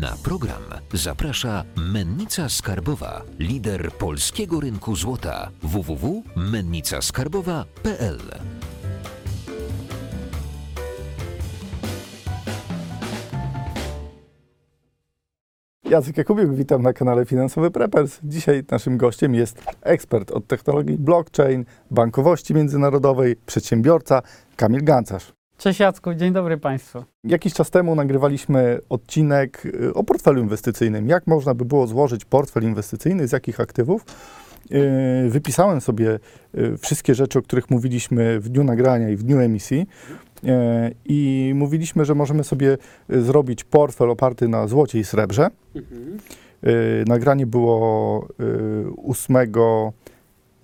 Na program zaprasza Mennica Skarbowa, lider polskiego rynku złota www.mennicaskarbowa.pl. Jacek Jakubiuk, witam na kanale Finansowy Preppers. Dzisiaj naszym gościem jest ekspert od technologii blockchain, bankowości międzynarodowej, przedsiębiorca Kamil Gancarz. Cześć Jacku, dzień dobry Państwu. Jakiś czas temu nagrywaliśmy odcinek y, o portfelu inwestycyjnym. Jak można by było złożyć portfel inwestycyjny, z jakich aktywów? Yy, Wypisałem sobie y, wszystkie rzeczy, o których mówiliśmy w dniu nagrania i w dniu emisji. I mówiliśmy, że możemy sobie y, zrobić portfel oparty na złocie i srebrze. Yy, Nagranie było y, 8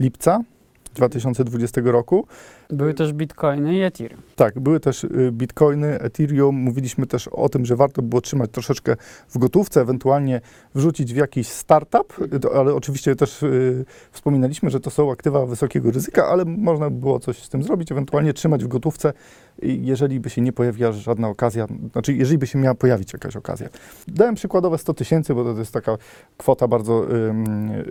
lipca 2020 roku. Były też bitcoiny i Ethereum. Tak, były też y, bitcoiny, Ethereum. Mówiliśmy też o tym, że warto było trzymać troszeczkę w gotówce, ewentualnie wrzucić w jakiś startup, ale oczywiście też y, wspominaliśmy, że to są aktywa wysokiego ryzyka, ale można by było coś z tym zrobić, ewentualnie trzymać w gotówce, jeżeli by się nie pojawiła żadna okazja, znaczy jeżeli by się miała pojawić jakaś okazja. Dałem przykładowe 100 tysięcy, bo to jest taka kwota bardzo,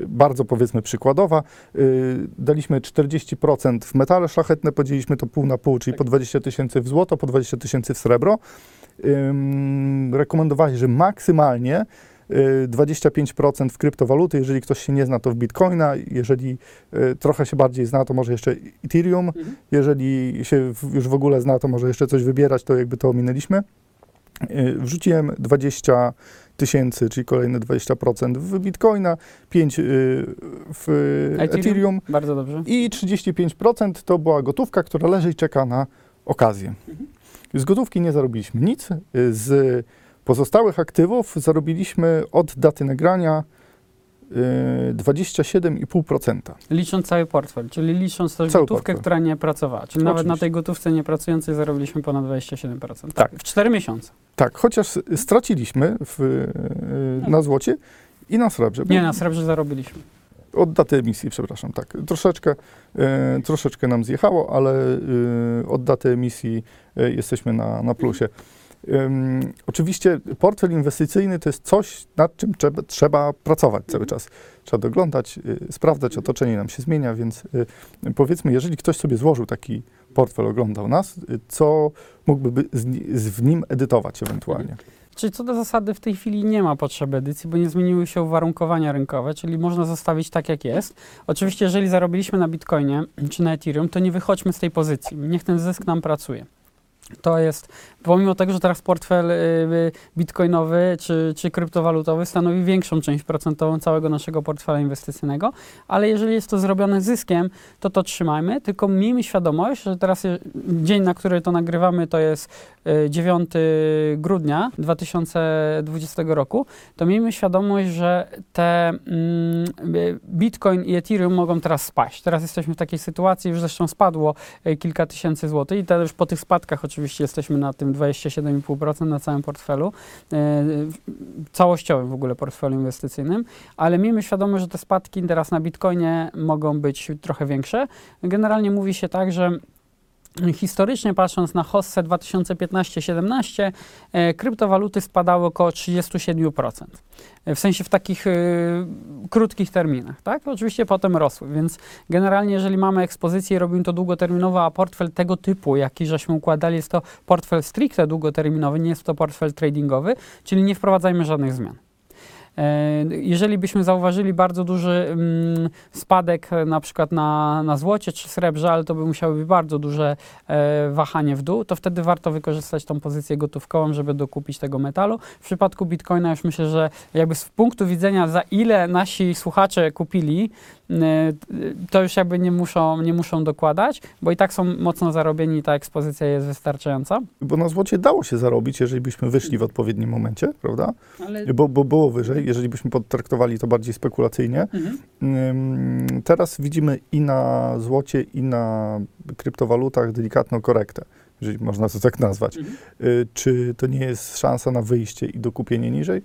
bardzo powiedzmy przykładowa. Y, Daliśmy 40% w metale szlachetne, podzieliliśmy to pół na pół, czyli po 20 tysięcy w złoto, po 20 tysięcy w srebro. Ym, Rekomendowali, że maksymalnie y, 25% w kryptowaluty, jeżeli ktoś się nie zna, to w bitcoina, jeżeli y, trochę się bardziej zna, to może jeszcze Ethereum, jeżeli się już w ogóle zna, to może jeszcze coś wybierać, to jakby to ominęliśmy. Y, Wrzuciłem 20 tysięcy, czyli kolejne 20% w bitcoina, 5 y, w Ethereum? Ethereum Bardzo dobrze. i 35% to była gotówka, która leży i czeka na okazję. Z gotówki nie zarobiliśmy nic. y, Z pozostałych aktywów zarobiliśmy od daty nagrania 27,5%. Licząc cały portfel, czyli licząc też Cały gotówkę, portfel. która nie pracowała. Czyli nawet na tej gotówce niepracującej zarobiliśmy ponad 27%. Tak. W 4 miesiące. Tak, chociaż straciliśmy w, y, na złocie i na srebrze. Nie, na srebrze zarobiliśmy. Od daty emisji, przepraszam, tak. Troszeczkę, e, troszeczkę nam zjechało, ale e, od daty emisji e, jesteśmy na, na plusie. Ym, oczywiście portfel inwestycyjny to jest coś, nad czym trzeba, trzeba pracować cały czas. Trzeba doglądać, y, sprawdzać, otoczenie nam się zmienia, więc y, powiedzmy, jeżeli ktoś sobie złożył taki portfel, oglądał nas, y, co mógłby by z, z, w nim edytować ewentualnie? Czyli co do zasady w tej chwili nie ma potrzeby edycji, bo nie zmieniły się uwarunkowania rynkowe, czyli można zostawić tak jak jest. Oczywiście jeżeli zarobiliśmy na bitcoinie czy na Ethereum, to nie wychodźmy z tej pozycji. Niech ten zysk nam pracuje. To jest, pomimo tego, że teraz portfel y, y, bitcoinowy czy, czy kryptowalutowy stanowi większą część procentową całego naszego portfela inwestycyjnego, ale jeżeli jest to zrobione zyskiem, to to trzymajmy, tylko miejmy świadomość, że teraz y, dzień, na który to nagrywamy, to jest y, 9 grudnia 2020 roku, to miejmy świadomość, że te mm, y, Bitcoin i Ethereum mogą teraz spaść. Teraz jesteśmy w takiej sytuacji, już zresztą spadło y, kilka tysięcy złotych i teraz już po tych spadkach oczywiście jesteśmy na tym 27,5% na całym portfelu, y, całościowym w ogóle portfelu inwestycyjnym, ale miejmy świadomość, że te spadki teraz na Bitcoinie mogą być trochę większe. Generalnie mówi się tak, że Historycznie patrząc na hossę 2015-17, e, kryptowaluty spadały około 37%. E, W sensie w takich e, krótkich terminach, tak? Oczywiście potem rosły, więc generalnie jeżeli mamy ekspozycję i robimy to długoterminowo, a portfel tego typu, jaki żeśmy układali, jest to portfel stricte długoterminowy, nie jest to portfel tradingowy, czyli nie wprowadzajmy żadnych zmian. E, Jeżeli byśmy zauważyli bardzo duży mm, spadek e, na przykład na, na złocie czy srebrze, ale to by musiały być bardzo duże e, wahanie w dół, to wtedy warto wykorzystać tą pozycję gotówkową, żeby dokupić tego metalu. W przypadku Bitcoina już myślę, że jakby z punktu widzenia za ile nasi słuchacze kupili, to już jakby nie muszą, nie muszą dokładać, bo i tak są mocno zarobieni i ta ekspozycja jest wystarczająca. Bo na złocie dało się zarobić, jeżeli byśmy wyszli w odpowiednim momencie, prawda? Ale Bo, bo było wyżej, jeżeli byśmy potraktowali to bardziej spekulacyjnie. Mhm. Teraz widzimy i na złocie, i na kryptowalutach delikatną korektę, jeżeli można to tak nazwać. Mhm. Y, Czy to nie jest szansa na wyjście i dokupienie niżej?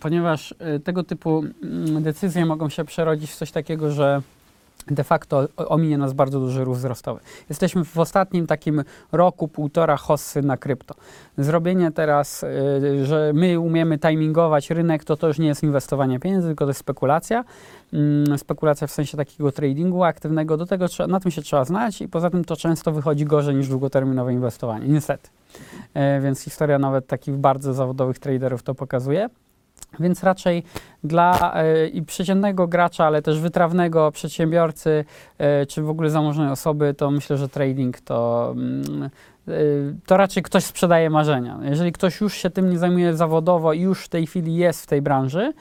ponieważ y, tego typu mm, decyzje mogą się przerodzić w coś takiego, że de facto ominie nas bardzo duży ruch wzrostowy. Jesteśmy w ostatnim takim roku, półtora hossy na krypto. Zrobienie teraz, y, że my umiemy timingować rynek, to to już nie jest inwestowanie pieniędzy, tylko to jest spekulacja. Mm, Spekulacja w sensie takiego tradingu aktywnego, do tego na tym się trzeba znać i poza tym to często wychodzi gorzej niż długoterminowe inwestowanie, niestety. E, Więc historia nawet takich bardzo zawodowych traderów to pokazuje. Więc raczej dla e, i przeciętnego gracza, ale też wytrawnego przedsiębiorcy, e, czy w ogóle zamożnej osoby, to myślę, że trading to, mm, e, to raczej ktoś sprzedaje marzenia. Jeżeli ktoś już się tym nie zajmuje zawodowo i już w tej chwili jest w tej branży,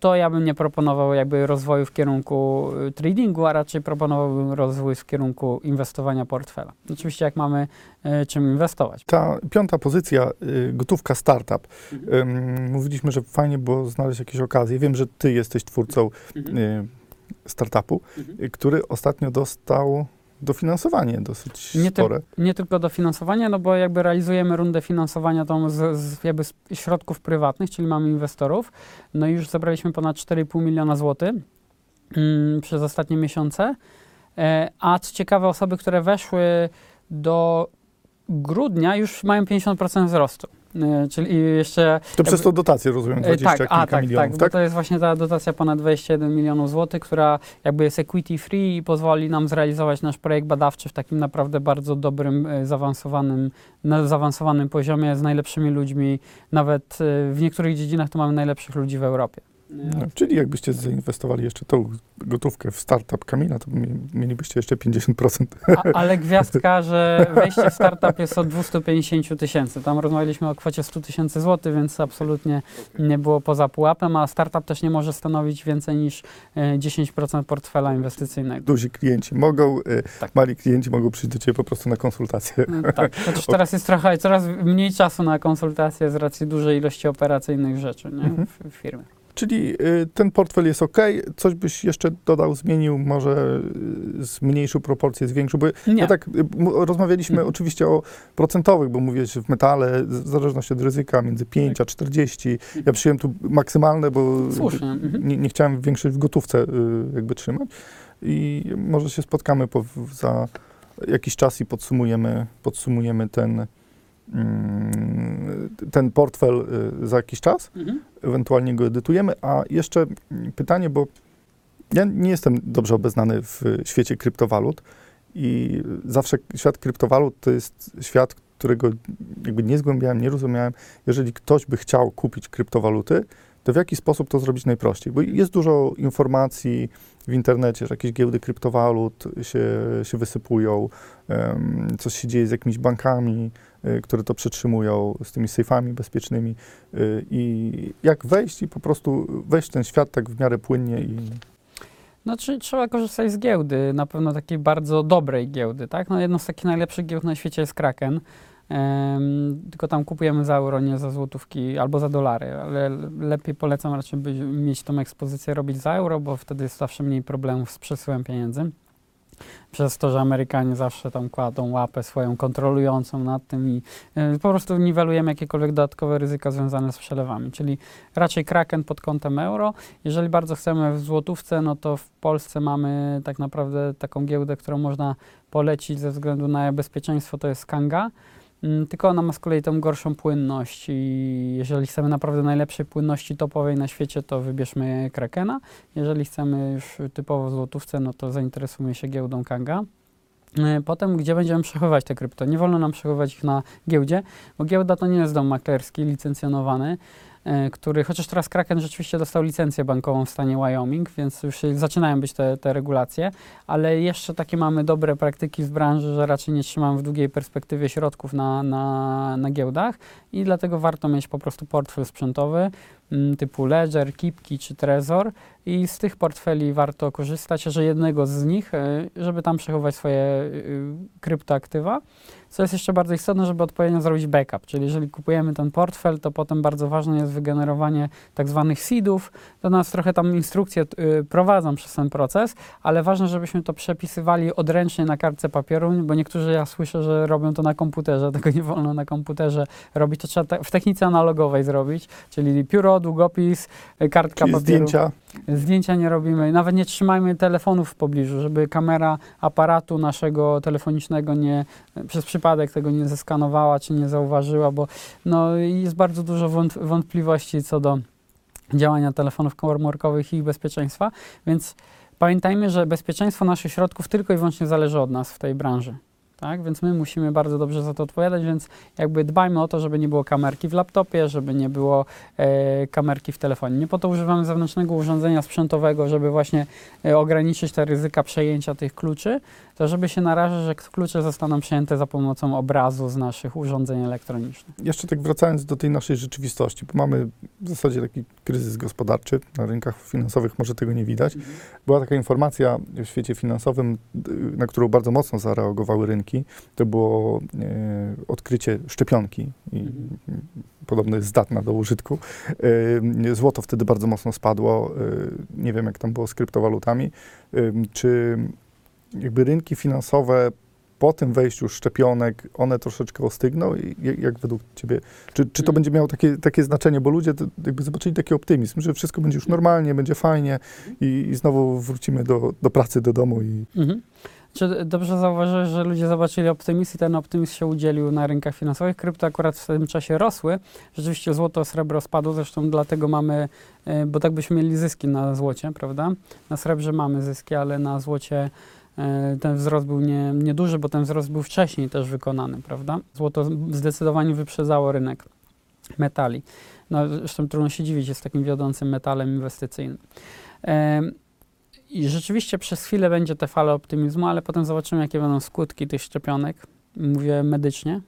to ja bym nie proponował jakby rozwoju w kierunku e, tradingu, a raczej proponowałbym rozwój w kierunku inwestowania portfela. Oczywiście jak mamy e, czym inwestować. Ta piąta pozycja, y, gotówka startup. Ym, mówiliśmy, że fajnie było znaleźć jakieś okazje. Wiem, że ty jesteś twórcą y, startupu, y, który ostatnio dostał dofinansowanie dosyć Nie, ty, spore. nie tylko dofinansowania, no bo jakby realizujemy rundę finansowania tą z, z jakby z środków prywatnych, czyli mamy inwestorów. No i już zebraliśmy ponad 4,5 miliona złotych mm, przez ostatnie miesiące. E, a co ciekawe, osoby, które weszły do grudnia już mają 50% wzrostu. E, czyli jeszcze To przez tą dotację rozumiem, E, 20 tak, kilka a, tak, milionów, tak, tak? bo to jest właśnie ta dotacja ponad 21 milionów złotych, która jakby jest equity free i pozwoli nam zrealizować nasz projekt badawczy w takim naprawdę bardzo dobrym, e, zaawansowanym, na zaawansowanym poziomie z najlepszymi ludźmi. Nawet e, w niektórych dziedzinach to mamy najlepszych ludzi w Europie. No, czyli jakbyście zainwestowali jeszcze tą gotówkę w startup Kamila, to mie- mielibyście jeszcze 50%. A, ale gwiazdka, że wejście w startup jest od 250 tysięcy. Tam rozmawialiśmy o kwocie 100 tysięcy złotych, więc absolutnie nie było poza pułapem, a startup też nie może stanowić więcej niż e, 10% portfela inwestycyjnego. Duzi klienci mogą, y, Tak. mali klienci mogą przyjść do ciebie po prostu na konsultację. No Tak, chociaż teraz jest trochę, coraz mniej czasu na konsultacje z racji dużej ilości operacyjnych rzeczy nie? Mhm. W, w firmie. Czyli y, ten portfel jest ok, coś byś jeszcze dodał, zmienił, może y, zmniejszył proporcje, zwiększył, bo Nie, ja tak y, rozmawialiśmy Mhm. oczywiście o procentowych, bo mówiłeś w metale, w zależności od ryzyka, między 5 a 40. Ja przyjąłem tu maksymalne, bo słusznie. Mhm. nie, nie chciałem większość w gotówce jakby trzymać i może się spotkamy po, za jakiś czas i podsumujemy, podsumujemy ten, mm, ten portfel y, za jakiś czas Mhm. ewentualnie go edytujemy. A jeszcze mm, pytanie, bo ja nie jestem dobrze obeznany w świecie kryptowalut i zawsze świat kryptowalut to jest świat, którego jakby nie zgłębiałem, nie rozumiałem. Jeżeli ktoś by chciał kupić kryptowaluty, to w jaki sposób to zrobić najprościej? Bo jest dużo informacji w internecie, że jakieś giełdy kryptowalut się, się wysypują, coś się dzieje z jakimiś bankami, y, które to przetrzymują, z tymi sejfami bezpiecznymi y, i jak wejść i po prostu wejść w ten świat tak w miarę płynnie i No, czy trzeba korzystać z giełdy, na pewno takiej bardzo dobrej giełdy, tak? No, jedną z takich najlepszych giełd na świecie jest Kraken. Em, tylko tam kupujemy za euro, nie za złotówki albo za dolary, ale lepiej polecam raczej mieć tą ekspozycję robić za euro, bo wtedy jest zawsze mniej problemów z przesyłem pieniędzy. Przez to, że Amerykanie zawsze tam kładą łapę swoją kontrolującą nad tym i y, po prostu niwelujemy jakiekolwiek dodatkowe ryzyka związane z przelewami. Czyli raczej Kraken pod kątem euro. Jeżeli bardzo chcemy w złotówce, no to w Polsce mamy tak naprawdę taką giełdę, którą można polecić ze względu na bezpieczeństwo, to jest Kanga. Mm, Tylko ona ma z kolei tą gorszą płynność i jeżeli chcemy naprawdę najlepszej płynności topowej na świecie, to wybierzmy Krakena. Jeżeli chcemy już typowo złotówce, no to zainteresujmy się giełdą Kanga. E, Potem, gdzie będziemy przechowywać te krypto? Nie wolno nam przechowywać ich na giełdzie, bo giełda to nie jest dom maklerski licencjonowany, który, chociaż teraz Kraken rzeczywiście dostał licencję bankową w stanie Wyoming, więc już zaczynają być te, te regulacje, ale jeszcze takie mamy dobre praktyki w branży, że raczej nie trzymamy w długiej perspektywie środków na, na, na giełdach i dlatego warto mieć po prostu portfel sprzętowy typu Ledger, Kipki czy Trezor i z tych portfeli warto korzystać, że jednego z nich, e, żeby tam przechowywać swoje y, kryptoaktywa. Co jest jeszcze bardzo istotne, żeby odpowiednio zrobić backup, czyli jeżeli kupujemy ten portfel, to potem bardzo ważne jest wygenerowanie tak zwanych seedów. To nas trochę tam instrukcje y, prowadzą przez ten proces, ale ważne, żebyśmy to przepisywali odręcznie na kartce papieru, bo niektórzy ja słyszę, że robią to na komputerze, tego nie wolno na komputerze robić, to trzeba w technice analogowej zrobić, czyli pióro, długopis, y, kartka Czyli papieru. zdjęcia. Zdjęcia nie robimy, nawet nie trzymajmy telefonów w pobliżu, żeby kamera aparatu naszego telefonicznego nie, przez przypadek tego nie zeskanowała czy nie zauważyła, bo no, jest bardzo dużo wąt- wątpliwości co do działania telefonów komórkowych i ich bezpieczeństwa, więc pamiętajmy, że bezpieczeństwo naszych środków tylko i wyłącznie zależy od nas w tej branży. Tak? Więc my musimy bardzo dobrze za to odpowiadać, więc jakby dbajmy o to, żeby nie było kamerki w laptopie, żeby nie było e, kamerki w telefonie. Nie po to używamy zewnętrznego urządzenia sprzętowego, żeby właśnie e, ograniczyć te ryzyka przejęcia tych kluczy, to żeby się narażać, że klucze zostaną przejęte za pomocą obrazu z naszych urządzeń elektronicznych. Jeszcze tak wracając do tej naszej rzeczywistości, bo mamy w zasadzie taki kryzys gospodarczy na rynkach finansowych, może tego nie widać. Była taka informacja w świecie finansowym, na którą bardzo mocno zareagowały rynki. To było e, odkrycie szczepionki i Mhm. podobno jest zdatna do użytku. E, złoto wtedy bardzo mocno spadło. E, nie wiem, jak tam było z kryptowalutami. Czy jakby rynki finansowe po tym wejściu szczepionek, one troszeczkę ostygną? I Jak, według Ciebie, czy, czy to Mm. będzie miało takie, takie znaczenie? Bo ludzie jakby zobaczyli taki optymizm, że wszystko będzie już normalnie, będzie fajnie i, i znowu wrócimy do, do pracy, do domu i Mhm. Czy dobrze zauważyłeś, że ludzie zobaczyli optymizm i ten optymizm się udzielił na rynkach finansowych? Krypto akurat w tym czasie rosły. Rzeczywiście złoto, srebro spadło, zresztą dlatego mamy, e, bo tak byśmy mieli zyski na złocie, prawda? Na srebrze mamy zyski, ale na złocie e, ten wzrost był nie, nieduży, bo ten wzrost był wcześniej też wykonany, prawda? Złoto zdecydowanie wyprzedzało rynek metali. No, zresztą trudno się dziwić, jest takim wiodącym metalem inwestycyjnym. I rzeczywiście przez chwilę będzie te fale optymizmu, ale potem zobaczymy, jakie będą skutki tych szczepionek. Mówię medycznie,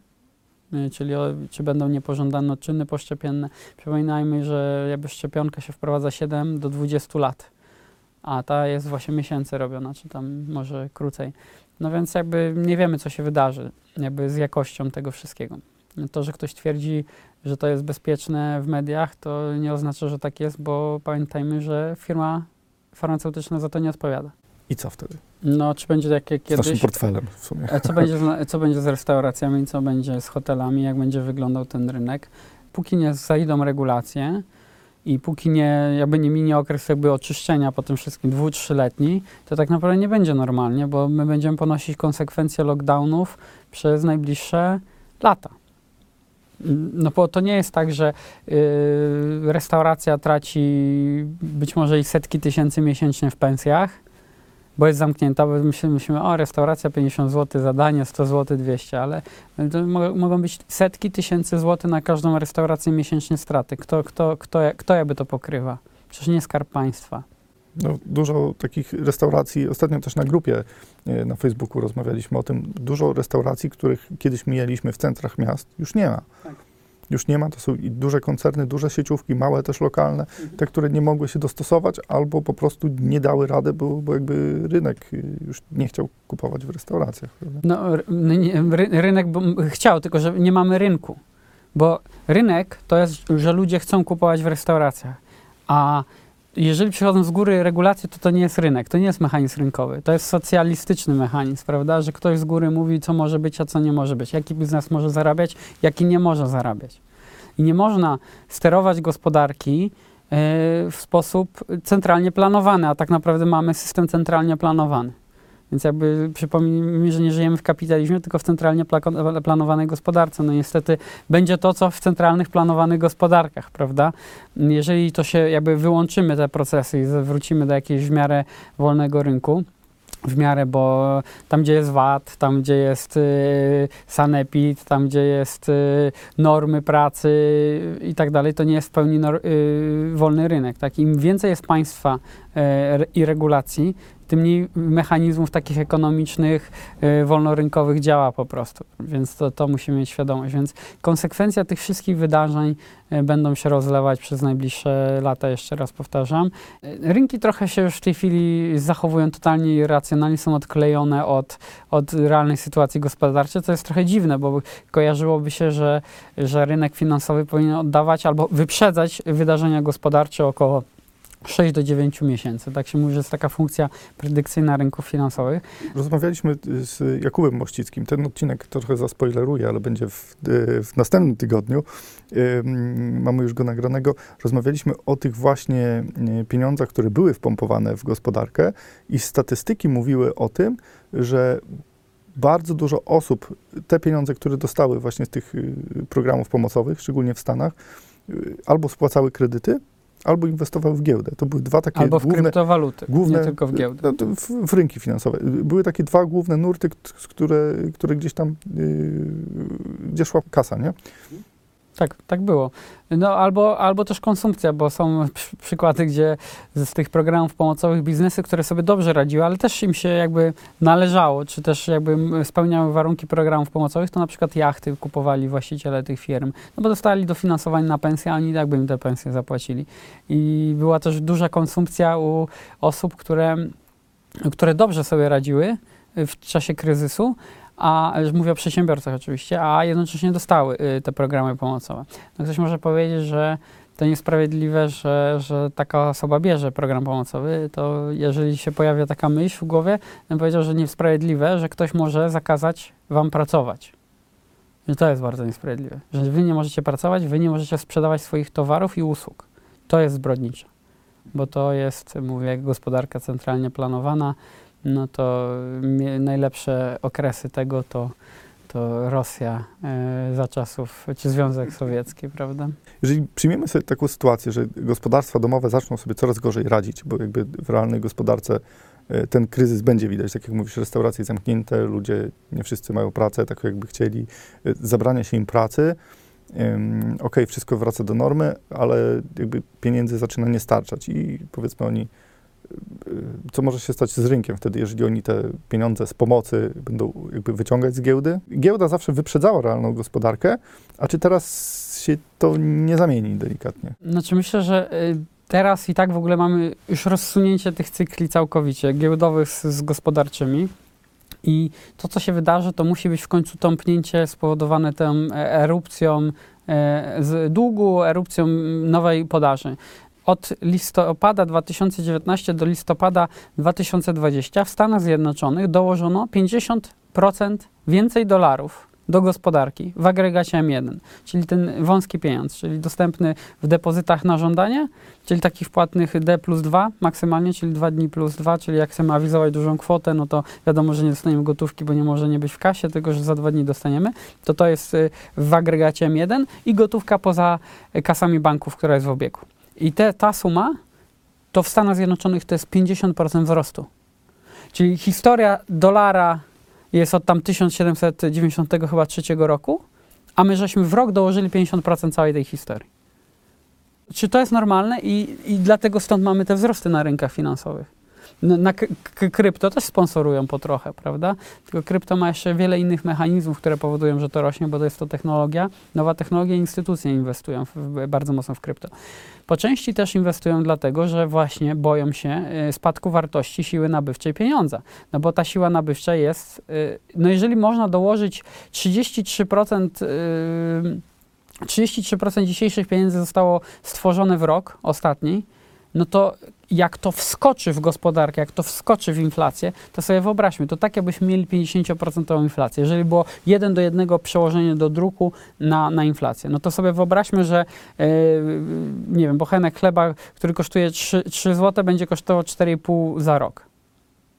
y, czyli o, czy będą niepożądane odczyny poszczepienne. Przypominajmy, że jakby szczepionka się wprowadza 7 do 20 lat, a ta jest w 8 miesięcy robiona, czy tam może krócej. No więc jakby nie wiemy, co się wydarzy jakby z jakością tego wszystkiego. To, że ktoś twierdzi, że to jest bezpieczne w mediach, to nie oznacza, że tak jest, bo pamiętajmy, że firma farmaceutyczna za to nie odpowiada. i co wtedy? No, czy będzie takie Z naszym kiedyś... portfelem w sumie. Co będzie, z, co będzie z restauracjami, co będzie z hotelami, jak będzie wyglądał ten rynek? Póki nie zajdą regulacje i póki nie, jakby nie minie okres jakby oczyszczenia po tym wszystkim dwu, trzyletni, to tak naprawdę nie będzie normalnie, bo my będziemy ponosić konsekwencje lockdownów przez najbliższe lata. No bo to nie jest tak, że y, restauracja traci być może i setki tysięcy miesięcznie w pensjach, bo jest zamknięta, bo myślimy, myślimy o restauracja 50 zł za danie, 100 zł, 200, ale mo mogą być setki tysięcy złotych na każdą restaurację miesięcznie straty. Kto, kto, kto, kto jakby to pokrywa? Przecież nie Skarb Państwa. No, dużo takich restauracji, ostatnio też na grupie e, na Facebooku rozmawialiśmy o tym, dużo restauracji, których kiedyś mijaliśmy w centrach miast, już nie ma. Tak. Już nie ma, to są i duże koncerny, duże sieciówki, małe też lokalne, te, które nie mogły się dostosować albo po prostu nie dały rady, bo, bo jakby rynek y, już nie chciał kupować w restauracjach. Prawda? No, ry, rynek chciał, tylko że nie mamy rynku. Bo rynek to jest, że ludzie chcą kupować w restauracjach. A jeżeli przychodzą z góry regulacje, to to nie jest rynek, to nie jest mechanizm rynkowy. To jest socjalistyczny mechanizm, prawda? Że ktoś z góry mówi, co może być, a co nie może być. Jaki biznes może zarabiać, jaki nie może zarabiać. I nie można sterować gospodarki e, w sposób centralnie planowany, a tak naprawdę mamy system centralnie planowany. Więc jakby przypomnijmy, że nie żyjemy w kapitalizmie, tylko w centralnie planowanej gospodarce. No niestety będzie to, co w centralnych planowanych gospodarkach, prawda? Jeżeli to się jakby wyłączymy te procesy i wrócimy do jakiegoś w miarę wolnego rynku, w miarę, bo tam, gdzie jest VAT, tam, gdzie jest y, sanepid, tam, gdzie jest y, normy pracy i tak dalej, to nie jest w pełni y, wolny rynek. Tak? Im więcej jest państwa y, i regulacji, tym mniej mechanizmów takich ekonomicznych, y, wolnorynkowych działa po prostu. Więc to, to musimy mieć świadomość. Więc konsekwencja tych wszystkich wydarzeń y, będą się rozlewać przez najbliższe lata, jeszcze raz powtarzam. Y, Rynki trochę się już w tej chwili zachowują totalnie irracjonalnie, są odklejone od, od realnej sytuacji gospodarczej, co jest trochę dziwne, bo kojarzyłoby się, że, że rynek finansowy powinien oddawać albo wyprzedzać wydarzenia gospodarcze około 6 do 9 miesięcy. Tak się mówi, że jest taka funkcja predykcyjna rynków finansowych. Rozmawialiśmy y, z Jakubem Mościckim. Ten odcinek trochę zaspoileruję, ale będzie w, y, w następnym tygodniu. Mamy już go nagranego. Rozmawialiśmy o tych właśnie y, pieniądzach, które były wpompowane w gospodarkę i statystyki mówiły o tym, że bardzo dużo osób te pieniądze, które dostały właśnie z tych programów pomocowych, szczególnie w Stanach, albo spłacały kredyty, albo inwestowały w giełdę. To były dwa takie Albo w główne, kryptowaluty, główne, nie tylko w giełdę. no, w, w rynki finansowe. Były takie dwa główne nurty, które, które gdzieś tam, yy, gdzie szła kasa, nie? Tak, tak było. No albo, albo też konsumpcja, bo są przy, przykłady, gdzie z, z tych programów pomocowych biznesy, które sobie dobrze radziły, ale też im się jakby należało, czy też jakby spełniały warunki programów pomocowych, to na przykład jachty kupowali właściciele tych firm, no bo dostali dofinansowanie na pensję, a oni tak by im te pensje zapłacili. I była też duża konsumpcja u osób, które, które dobrze sobie radziły w czasie kryzysu, a mówię o przedsiębiorcach oczywiście, a jednocześnie dostały y, te programy pomocowe. No ktoś może powiedzieć, że to niesprawiedliwe, że, że taka osoba bierze program pomocowy, to jeżeli się pojawia taka myśl w głowie, bym powiedział, że niesprawiedliwe, że ktoś może zakazać wam pracować. Że to jest bardzo niesprawiedliwe. Że wy nie możecie pracować, wy nie możecie sprzedawać swoich towarów i usług. To jest zbrodnicze. Bo to jest, mówię, gospodarka centralnie planowana, no to najlepsze okresy tego to, to Rosja e, za czasów, czy Związek Sowiecki, prawda? Jeżeli przyjmiemy sobie taką sytuację, że gospodarstwa domowe zaczną sobie coraz gorzej radzić, bo jakby w realnej gospodarce e, ten kryzys będzie widać, tak jak mówisz, restauracje zamknięte, ludzie nie wszyscy mają pracę, tak jakby chcieli, e, zabrania się im pracy, okej, wszystko wraca do normy, ale jakby pieniędzy zaczyna nie starczać i powiedzmy oni, co może się stać z rynkiem wtedy, jeżeli oni te pieniądze z pomocy będą jakby wyciągać z giełdy? Giełda zawsze wyprzedzała realną gospodarkę, a czy teraz się to nie zamieni delikatnie? Znaczy myślę, że y, teraz i tak w ogóle mamy już rozsunięcie tych cykli całkowicie, giełdowych z, z gospodarczymi. I to, co się wydarzy, to musi być w końcu tąpnięcie spowodowane tą e, erupcją e, z długu, erupcją nowej podaży. Od listopada 2019 do listopada 2020 w Stanach Zjednoczonych dołożono 50% więcej dolarów do gospodarki w agregacie M1, czyli ten wąski pieniądz, czyli dostępny w depozytach na żądanie, czyli takich płatnych D plus 2 maksymalnie, czyli 2 dni plus 2, czyli jak chcemy awizować dużą kwotę, no to wiadomo, że nie dostaniemy gotówki, bo nie może nie być w kasie, tylko że za dwa dni dostaniemy, to to jest y, w agregacie M1 i gotówka poza y, kasami banków, która jest w obiegu. I te, ta suma to w Stanach Zjednoczonych to jest 50% wzrostu. Czyli historia dolara jest od tam 1790 chyba trzeciego roku, a my żeśmy w rok dołożyli 50% całej tej historii. Czy to jest normalne? I, I dlatego stąd mamy te wzrosty na rynkach finansowych. Na, na krypto też sponsorują po trochę, prawda? Tylko krypto ma jeszcze wiele innych mechanizmów, które powodują, że to rośnie, bo to jest to technologia. Nowa technologia, instytucje inwestują w, bardzo mocno w krypto. Po części też inwestują dlatego, że właśnie boją się y, spadku wartości siły nabywczej pieniądza. No bo ta siła nabywcza jest, y, no jeżeli można dołożyć 33%, y, 33% dzisiejszych pieniędzy zostało stworzone w rok ostatni, no to jak to wskoczy w gospodarkę, jak to wskoczy w inflację, to sobie wyobraźmy, to tak jakbyśmy mieli 50% inflację. Jeżeli było 1 do 1 przełożenie do druku na, na inflację, no to sobie wyobraźmy, że yy, nie wiem, bochenek chleba, który kosztuje 3, 3 zł, będzie kosztował 4,5 za rok.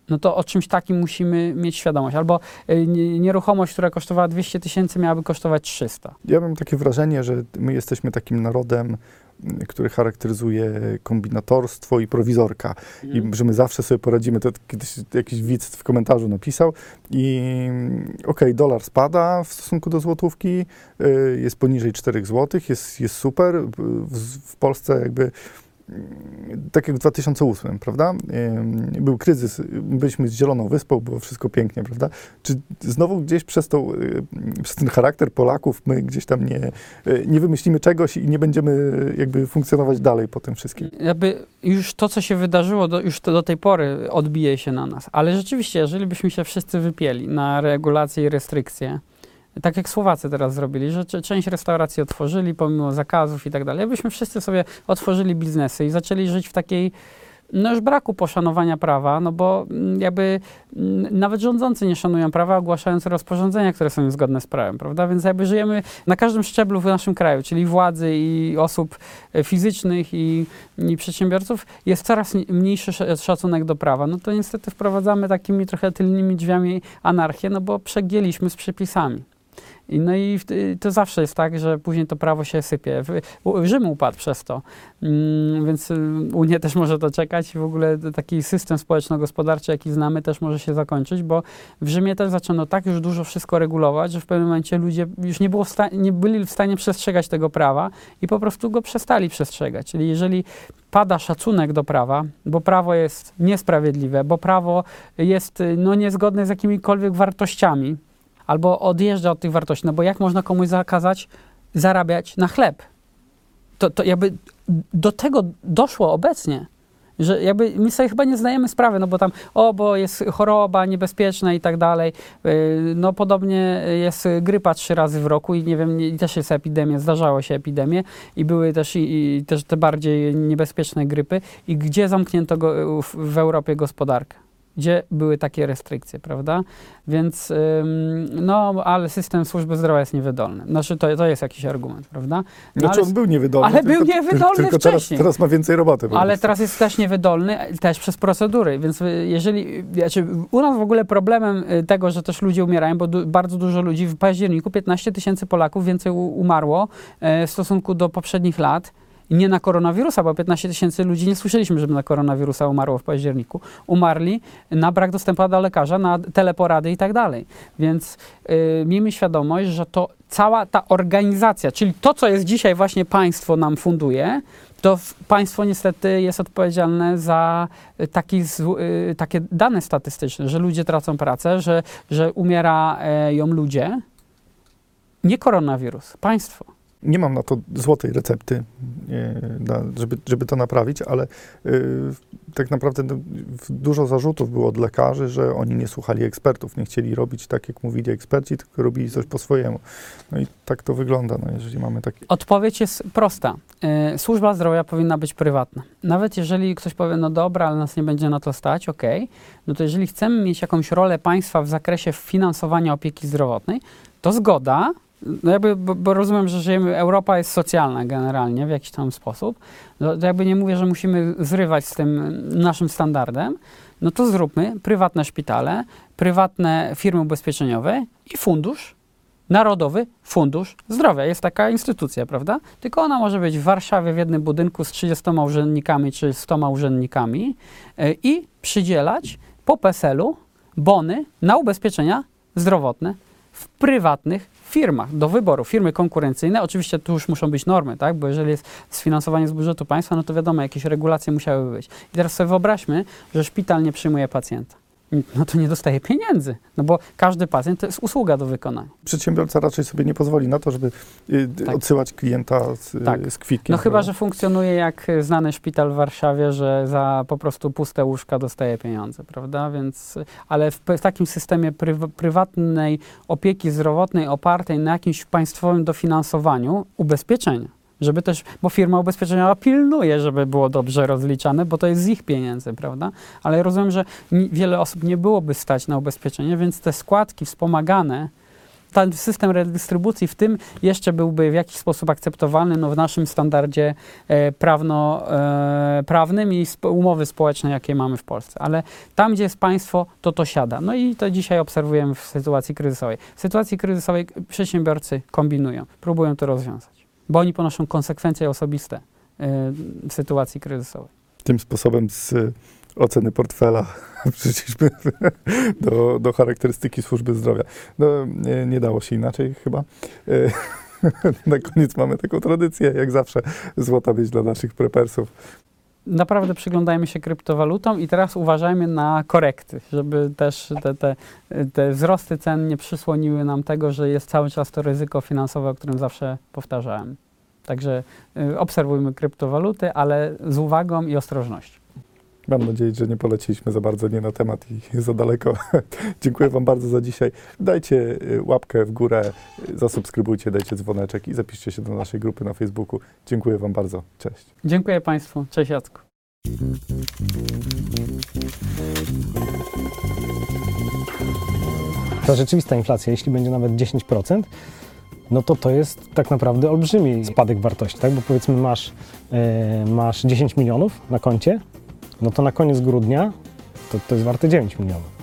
No to o czymś takim musimy mieć świadomość. Albo nie- nieruchomość, która kosztowała 200 tysięcy, miałaby kosztować 300. Ja mam takie wrażenie, że my jesteśmy takim narodem, który charakteryzuje kombinatorstwo i prowizorka. I że my zawsze sobie poradzimy. To kiedyś jakiś widz w komentarzu napisał i mm, okej, dolar spada w stosunku do złotówki, y, jest poniżej 4 zł, jest, jest super. W, w Polsce jakby tak jak w 2008, prawda? Był kryzys, byliśmy z Zieloną Wyspą, było wszystko pięknie, prawda? Czy znowu gdzieś przez, tą, przez ten charakter Polaków my gdzieś tam nie, y, nie wymyślimy czegoś i nie będziemy y, jakby funkcjonować dalej po tym wszystkim? jakby już to, co się wydarzyło, do, już do tej pory odbije się na nas. Ale rzeczywiście, jeżeli byśmy się wszyscy wypieli na regulacje i restrykcje, tak jak Słowacy teraz zrobili, że część restauracji otworzyli pomimo zakazów i tak dalej, jakbyśmy wszyscy sobie otworzyli biznesy i zaczęli żyć w takiej no już braku poszanowania prawa, no bo mm, jakby mm, nawet rządzący nie szanują prawa, ogłaszając rozporządzenia, które są niezgodne z prawem, prawda? Więc jakby żyjemy na każdym szczeblu w naszym kraju, czyli władzy i osób e, fizycznych i, i przedsiębiorców, jest coraz ni- mniejszy sz- szacunek do prawa. No to niestety wprowadzamy takimi trochę tylnymi drzwiami anarchię, no bo przegięliśmy z przepisami. No i to zawsze jest tak, że później to prawo się sypie. Rzym upadł przez to, mm, więc y, Unię też może to czekać i w ogóle taki system społeczno-gospodarczy, jaki znamy, też może się zakończyć, bo w Rzymie też zaczęto tak już dużo wszystko regulować, że w pewnym momencie ludzie już nie, było nie byli w stanie przestrzegać tego prawa i po prostu go przestali przestrzegać. Czyli jeżeli pada szacunek do prawa, bo prawo jest niesprawiedliwe, bo prawo jest y, no, niezgodne z jakimikolwiek wartościami, albo odjeżdża od tych wartości. No bo jak można komuś zakazać zarabiać na chleb? To, to jakby do tego doszło obecnie. Że jakby my sobie chyba nie zdajemy sprawy, no bo tam, o, bo jest choroba niebezpieczna i tak dalej. Yy, No podobnie jest grypa trzy razy w roku i nie wiem, i też jest epidemia, zdarzało się epidemie i były też, i, i też te bardziej niebezpieczne grypy. I gdzie zamknięto go, w, w Europie gospodarkę? Gdzie były takie restrykcje, prawda? Więc, ym, no, ale system służby zdrowia jest niewydolny. Znaczy, to, to jest jakiś argument, prawda? No, Znaczy ale, on był niewydolny. ale był tylko, niewydolny tylko teraz, teraz ma więcej roboty. ale teraz jest też niewydolny, też przez procedury, więc y, jeżeli, znaczy u nas w ogóle problemem y, tego, że też ludzie umierają, bo du, bardzo dużo ludzi w październiku, 15 tysięcy Polaków więcej umarło e, w stosunku do poprzednich lat. Nie na koronawirusa, bo 15 tysięcy ludzi nie słyszeliśmy, żeby na koronawirusa umarło w październiku. Umarli na brak dostępu do lekarza, na teleporady i tak dalej. Więc y, miejmy świadomość, że to cała ta organizacja, czyli to, co jest dzisiaj właśnie państwo nam funduje, to państwo niestety jest odpowiedzialne za y, taki y, takie dane statystyczne, że ludzie tracą pracę, że, że umierają ludzie. Nie koronawirus, państwo. Nie mam na to złotej recepty, e, żeby, żeby to naprawić, ale e, tak naprawdę no, dużo zarzutów było od lekarzy, że oni nie słuchali ekspertów, nie chcieli robić tak, jak mówili eksperci, tylko robili coś po swojemu. No i tak to wygląda, no, jeżeli mamy takie... Odpowiedź jest prosta. Y, Służba zdrowia powinna być prywatna. Nawet jeżeli ktoś powie, no dobra, ale nas nie będzie na to stać, okej, no to jeżeli chcemy mieć jakąś rolę państwa w zakresie finansowania opieki zdrowotnej, to zgoda, no jakby, bo, bo rozumiem, że żyjemy, Europa jest socjalna generalnie w jakiś tam sposób, no to jakby nie mówię, że musimy zrywać z tym naszym standardem, no to zróbmy prywatne szpitale, prywatne firmy ubezpieczeniowe i fundusz, Narodowy Fundusz Zdrowia. Jest taka instytucja, prawda? Tylko ona może być w Warszawie w jednym budynku z 30 urzędnikami czy 100 urzędnikami e, i przydzielać po PESEL-u bony na ubezpieczenia zdrowotne w prywatnych firmach do wyboru. Firmy konkurencyjne, oczywiście tu już muszą być normy, tak? Bo jeżeli jest sfinansowanie z budżetu państwa, no to wiadomo, jakieś regulacje musiały być. I teraz sobie wyobraźmy, że szpital nie przyjmuje pacjenta. No to nie dostaje pieniędzy, no bo każdy pacjent to jest usługa do wykonania. Przedsiębiorca raczej sobie nie pozwoli na to, żeby y, Tak. odsyłać klienta z, Tak. z kwitkiem. No chyba, prawda? że funkcjonuje jak znany szpital w Warszawie, że za po prostu puste łóżka dostaje pieniądze, prawda? Więc, ale w, w takim systemie pryw, prywatnej opieki zdrowotnej opartej na jakimś państwowym dofinansowaniu ubezpieczenia, żeby też, bo firma ubezpieczeniowa pilnuje, żeby było dobrze rozliczane, bo to jest z ich pieniędzy, prawda? Ale rozumiem, że wiele osób nie byłoby stać na ubezpieczenie, więc te składki wspomagane ten system redystrybucji w tym jeszcze byłby w jakiś sposób akceptowalny no, w naszym standardzie e, prawno, e, prawnym i sp- umowy społeczne, jakie mamy w Polsce. Ale tam, gdzie jest państwo, to to siada. No i to dzisiaj obserwujemy w sytuacji kryzysowej. W sytuacji kryzysowej przedsiębiorcy kombinują, próbują to rozwiązać, bo oni ponoszą konsekwencje osobiste e, w sytuacji kryzysowej. Tym sposobem z y, oceny portfela przyszliśmy do, do charakterystyki służby zdrowia. No, nie, nie dało się inaczej chyba. Y, Na koniec mamy taką tradycję, jak zawsze, złota być dla naszych prepersów. Naprawdę przyglądajmy się kryptowalutom i teraz uważajmy na korekty, żeby też te, te, te wzrosty cen nie przysłoniły nam tego, że jest cały czas to ryzyko finansowe, o którym zawsze powtarzałem. Także y, obserwujmy kryptowaluty, ale z uwagą i ostrożnością. Mam nadzieję, że nie poleciliśmy za bardzo nie na temat i za daleko. Dziękuję Wam bardzo za dzisiaj. Dajcie y, łapkę w górę, y, zasubskrybujcie, dajcie dzwoneczek i zapiszcie się do naszej grupy na Facebooku. Dziękuję Wam bardzo. Cześć. Dziękuję Państwu. Cześć Jacku. Ta rzeczywista inflacja, jeśli będzie nawet 10%, no to to jest tak naprawdę olbrzymi spadek wartości, tak? Bo powiedzmy masz, e, masz 10 milionów na koncie, no to na koniec grudnia to, to jest warte 9 milionów.